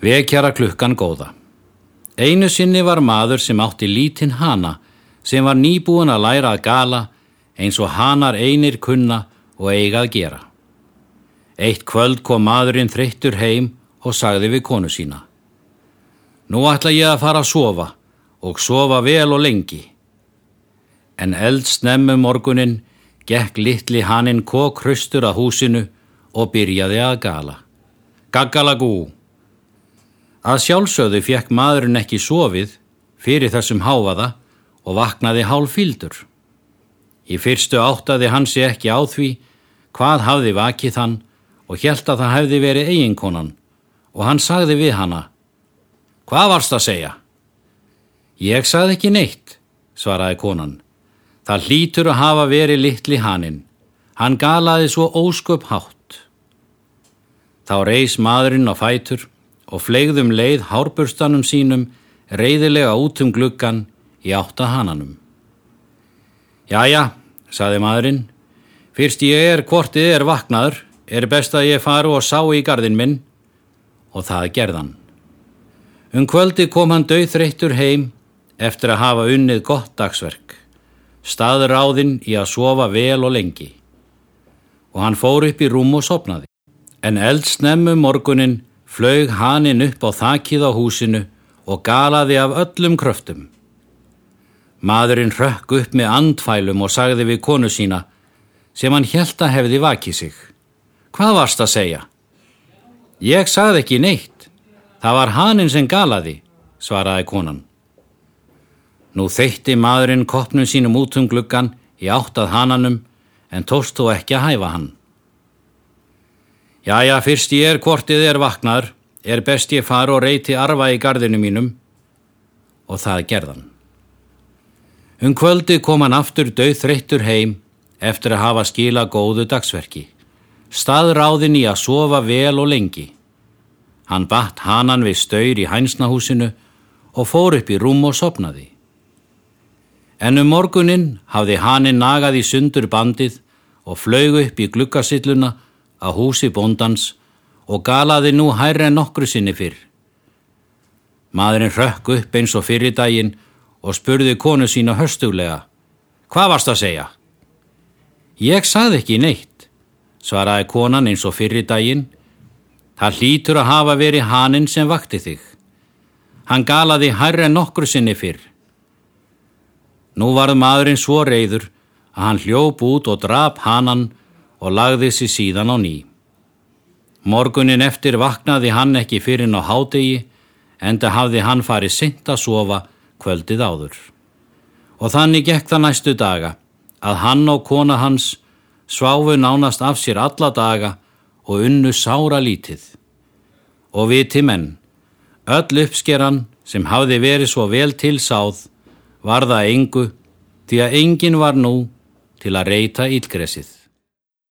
Vekjara klukkan góða. Einu sinni var maður sem átti lítinn hana sem var nýbúin að læra að gala eins og hanar einir kunna og eiga að gera. Eitt kvöld kom maðurinn þreyttur heim og sagði við konu sína. Nú ætla ég að fara að sofa og sofa vel og lengi. En eld snemmu morgunin gekk litli haninn kók hraustur að húsinu og byrjaði að gala. Gaggalagú! Að sjálfsögðu fekk maðurinn ekki sofið fyrir þessum háfaða og vaknaði hálf fyldur. Í fyrstu áttaði hann sé ekki á því hvað hafði vakið hann og helt að það hefði verið eiginkonan og hann sagði við hanna Hvað varst að segja? Ég sagði ekki neitt, svaraði konan. Það hlýtur að hafa verið litli hanninn. Hann galaði svo ósköp hátt. Þá reys maðurinn á fætur og flegðum leið hárburstanum sínum reyðilega út um gluggan í átta hananum. Jæja, saði maðurinn, fyrst ég er hvortið er vaknaður, er best að ég faru og sá í gardin minn og það gerðan. Um kvöldi kom hann döðþreyttur heim eftir að hafa unnið gott dagsverk, staður áðinn í að sofa vel og lengi og hann fór upp í rúm og sopnaði. En eldsnemmu morgunin flög haninn upp á þakkið á húsinu og galaði af öllum kröftum. Maðurinn rökk upp með andfælum og sagði við konu sína sem hann helt að hefði vakið sig. Hvað varst að segja? Ég sagði ekki neitt. Það var haninn sem galaði, svaraði konan. Nú þeitti maðurinn kopnum sínum út um gluggan í áttað hananum en tóst þú ekki að hæfa hann. Jæja, fyrst ég er hvortið er vaknar, er best ég fara og reyti arfa í gardinu mínum og það gerðan. Um kvöldi kom hann aftur döð þreyttur heim eftir að hafa skila góðu dagsverki. Staðráðin í að sofa vel og lengi. Hann batt hanan við staur í hænsnahúsinu og fór upp í rúm og sopnaði. En um morgunin hafði hanin nagað í sundur bandið og flög upp í glukkasilluna að húsi bóndans og galaði nú hærre en nokkru sinni fyrr. Maðurinn rökk upp eins og fyrir daginn og spurði konu sína höstuglega. Hvað varst að segja? Ég saði ekki neitt, svaraði konan eins og fyrir daginn. Það hlýtur að hafa verið haninn sem vakti þig. Hann galaði hærre en nokkru sinni fyrr. Nú varð maðurinn svo reyður að hann hljóp út og drap hanan og lagði sér síðan á ný. Morgunin eftir vaknaði hann ekki fyrir ná hádegi enda hafði hann farið sint að sofa kvöldið áður. Og þannig gekk það næstu daga að hann og kona hans sváfu nánast af sér alla daga og unnu sára lítið. Og viti menn, öll uppskeran sem hafði verið svo vel tilsáð var það engu því að engin var nú til að reyta ílgresið.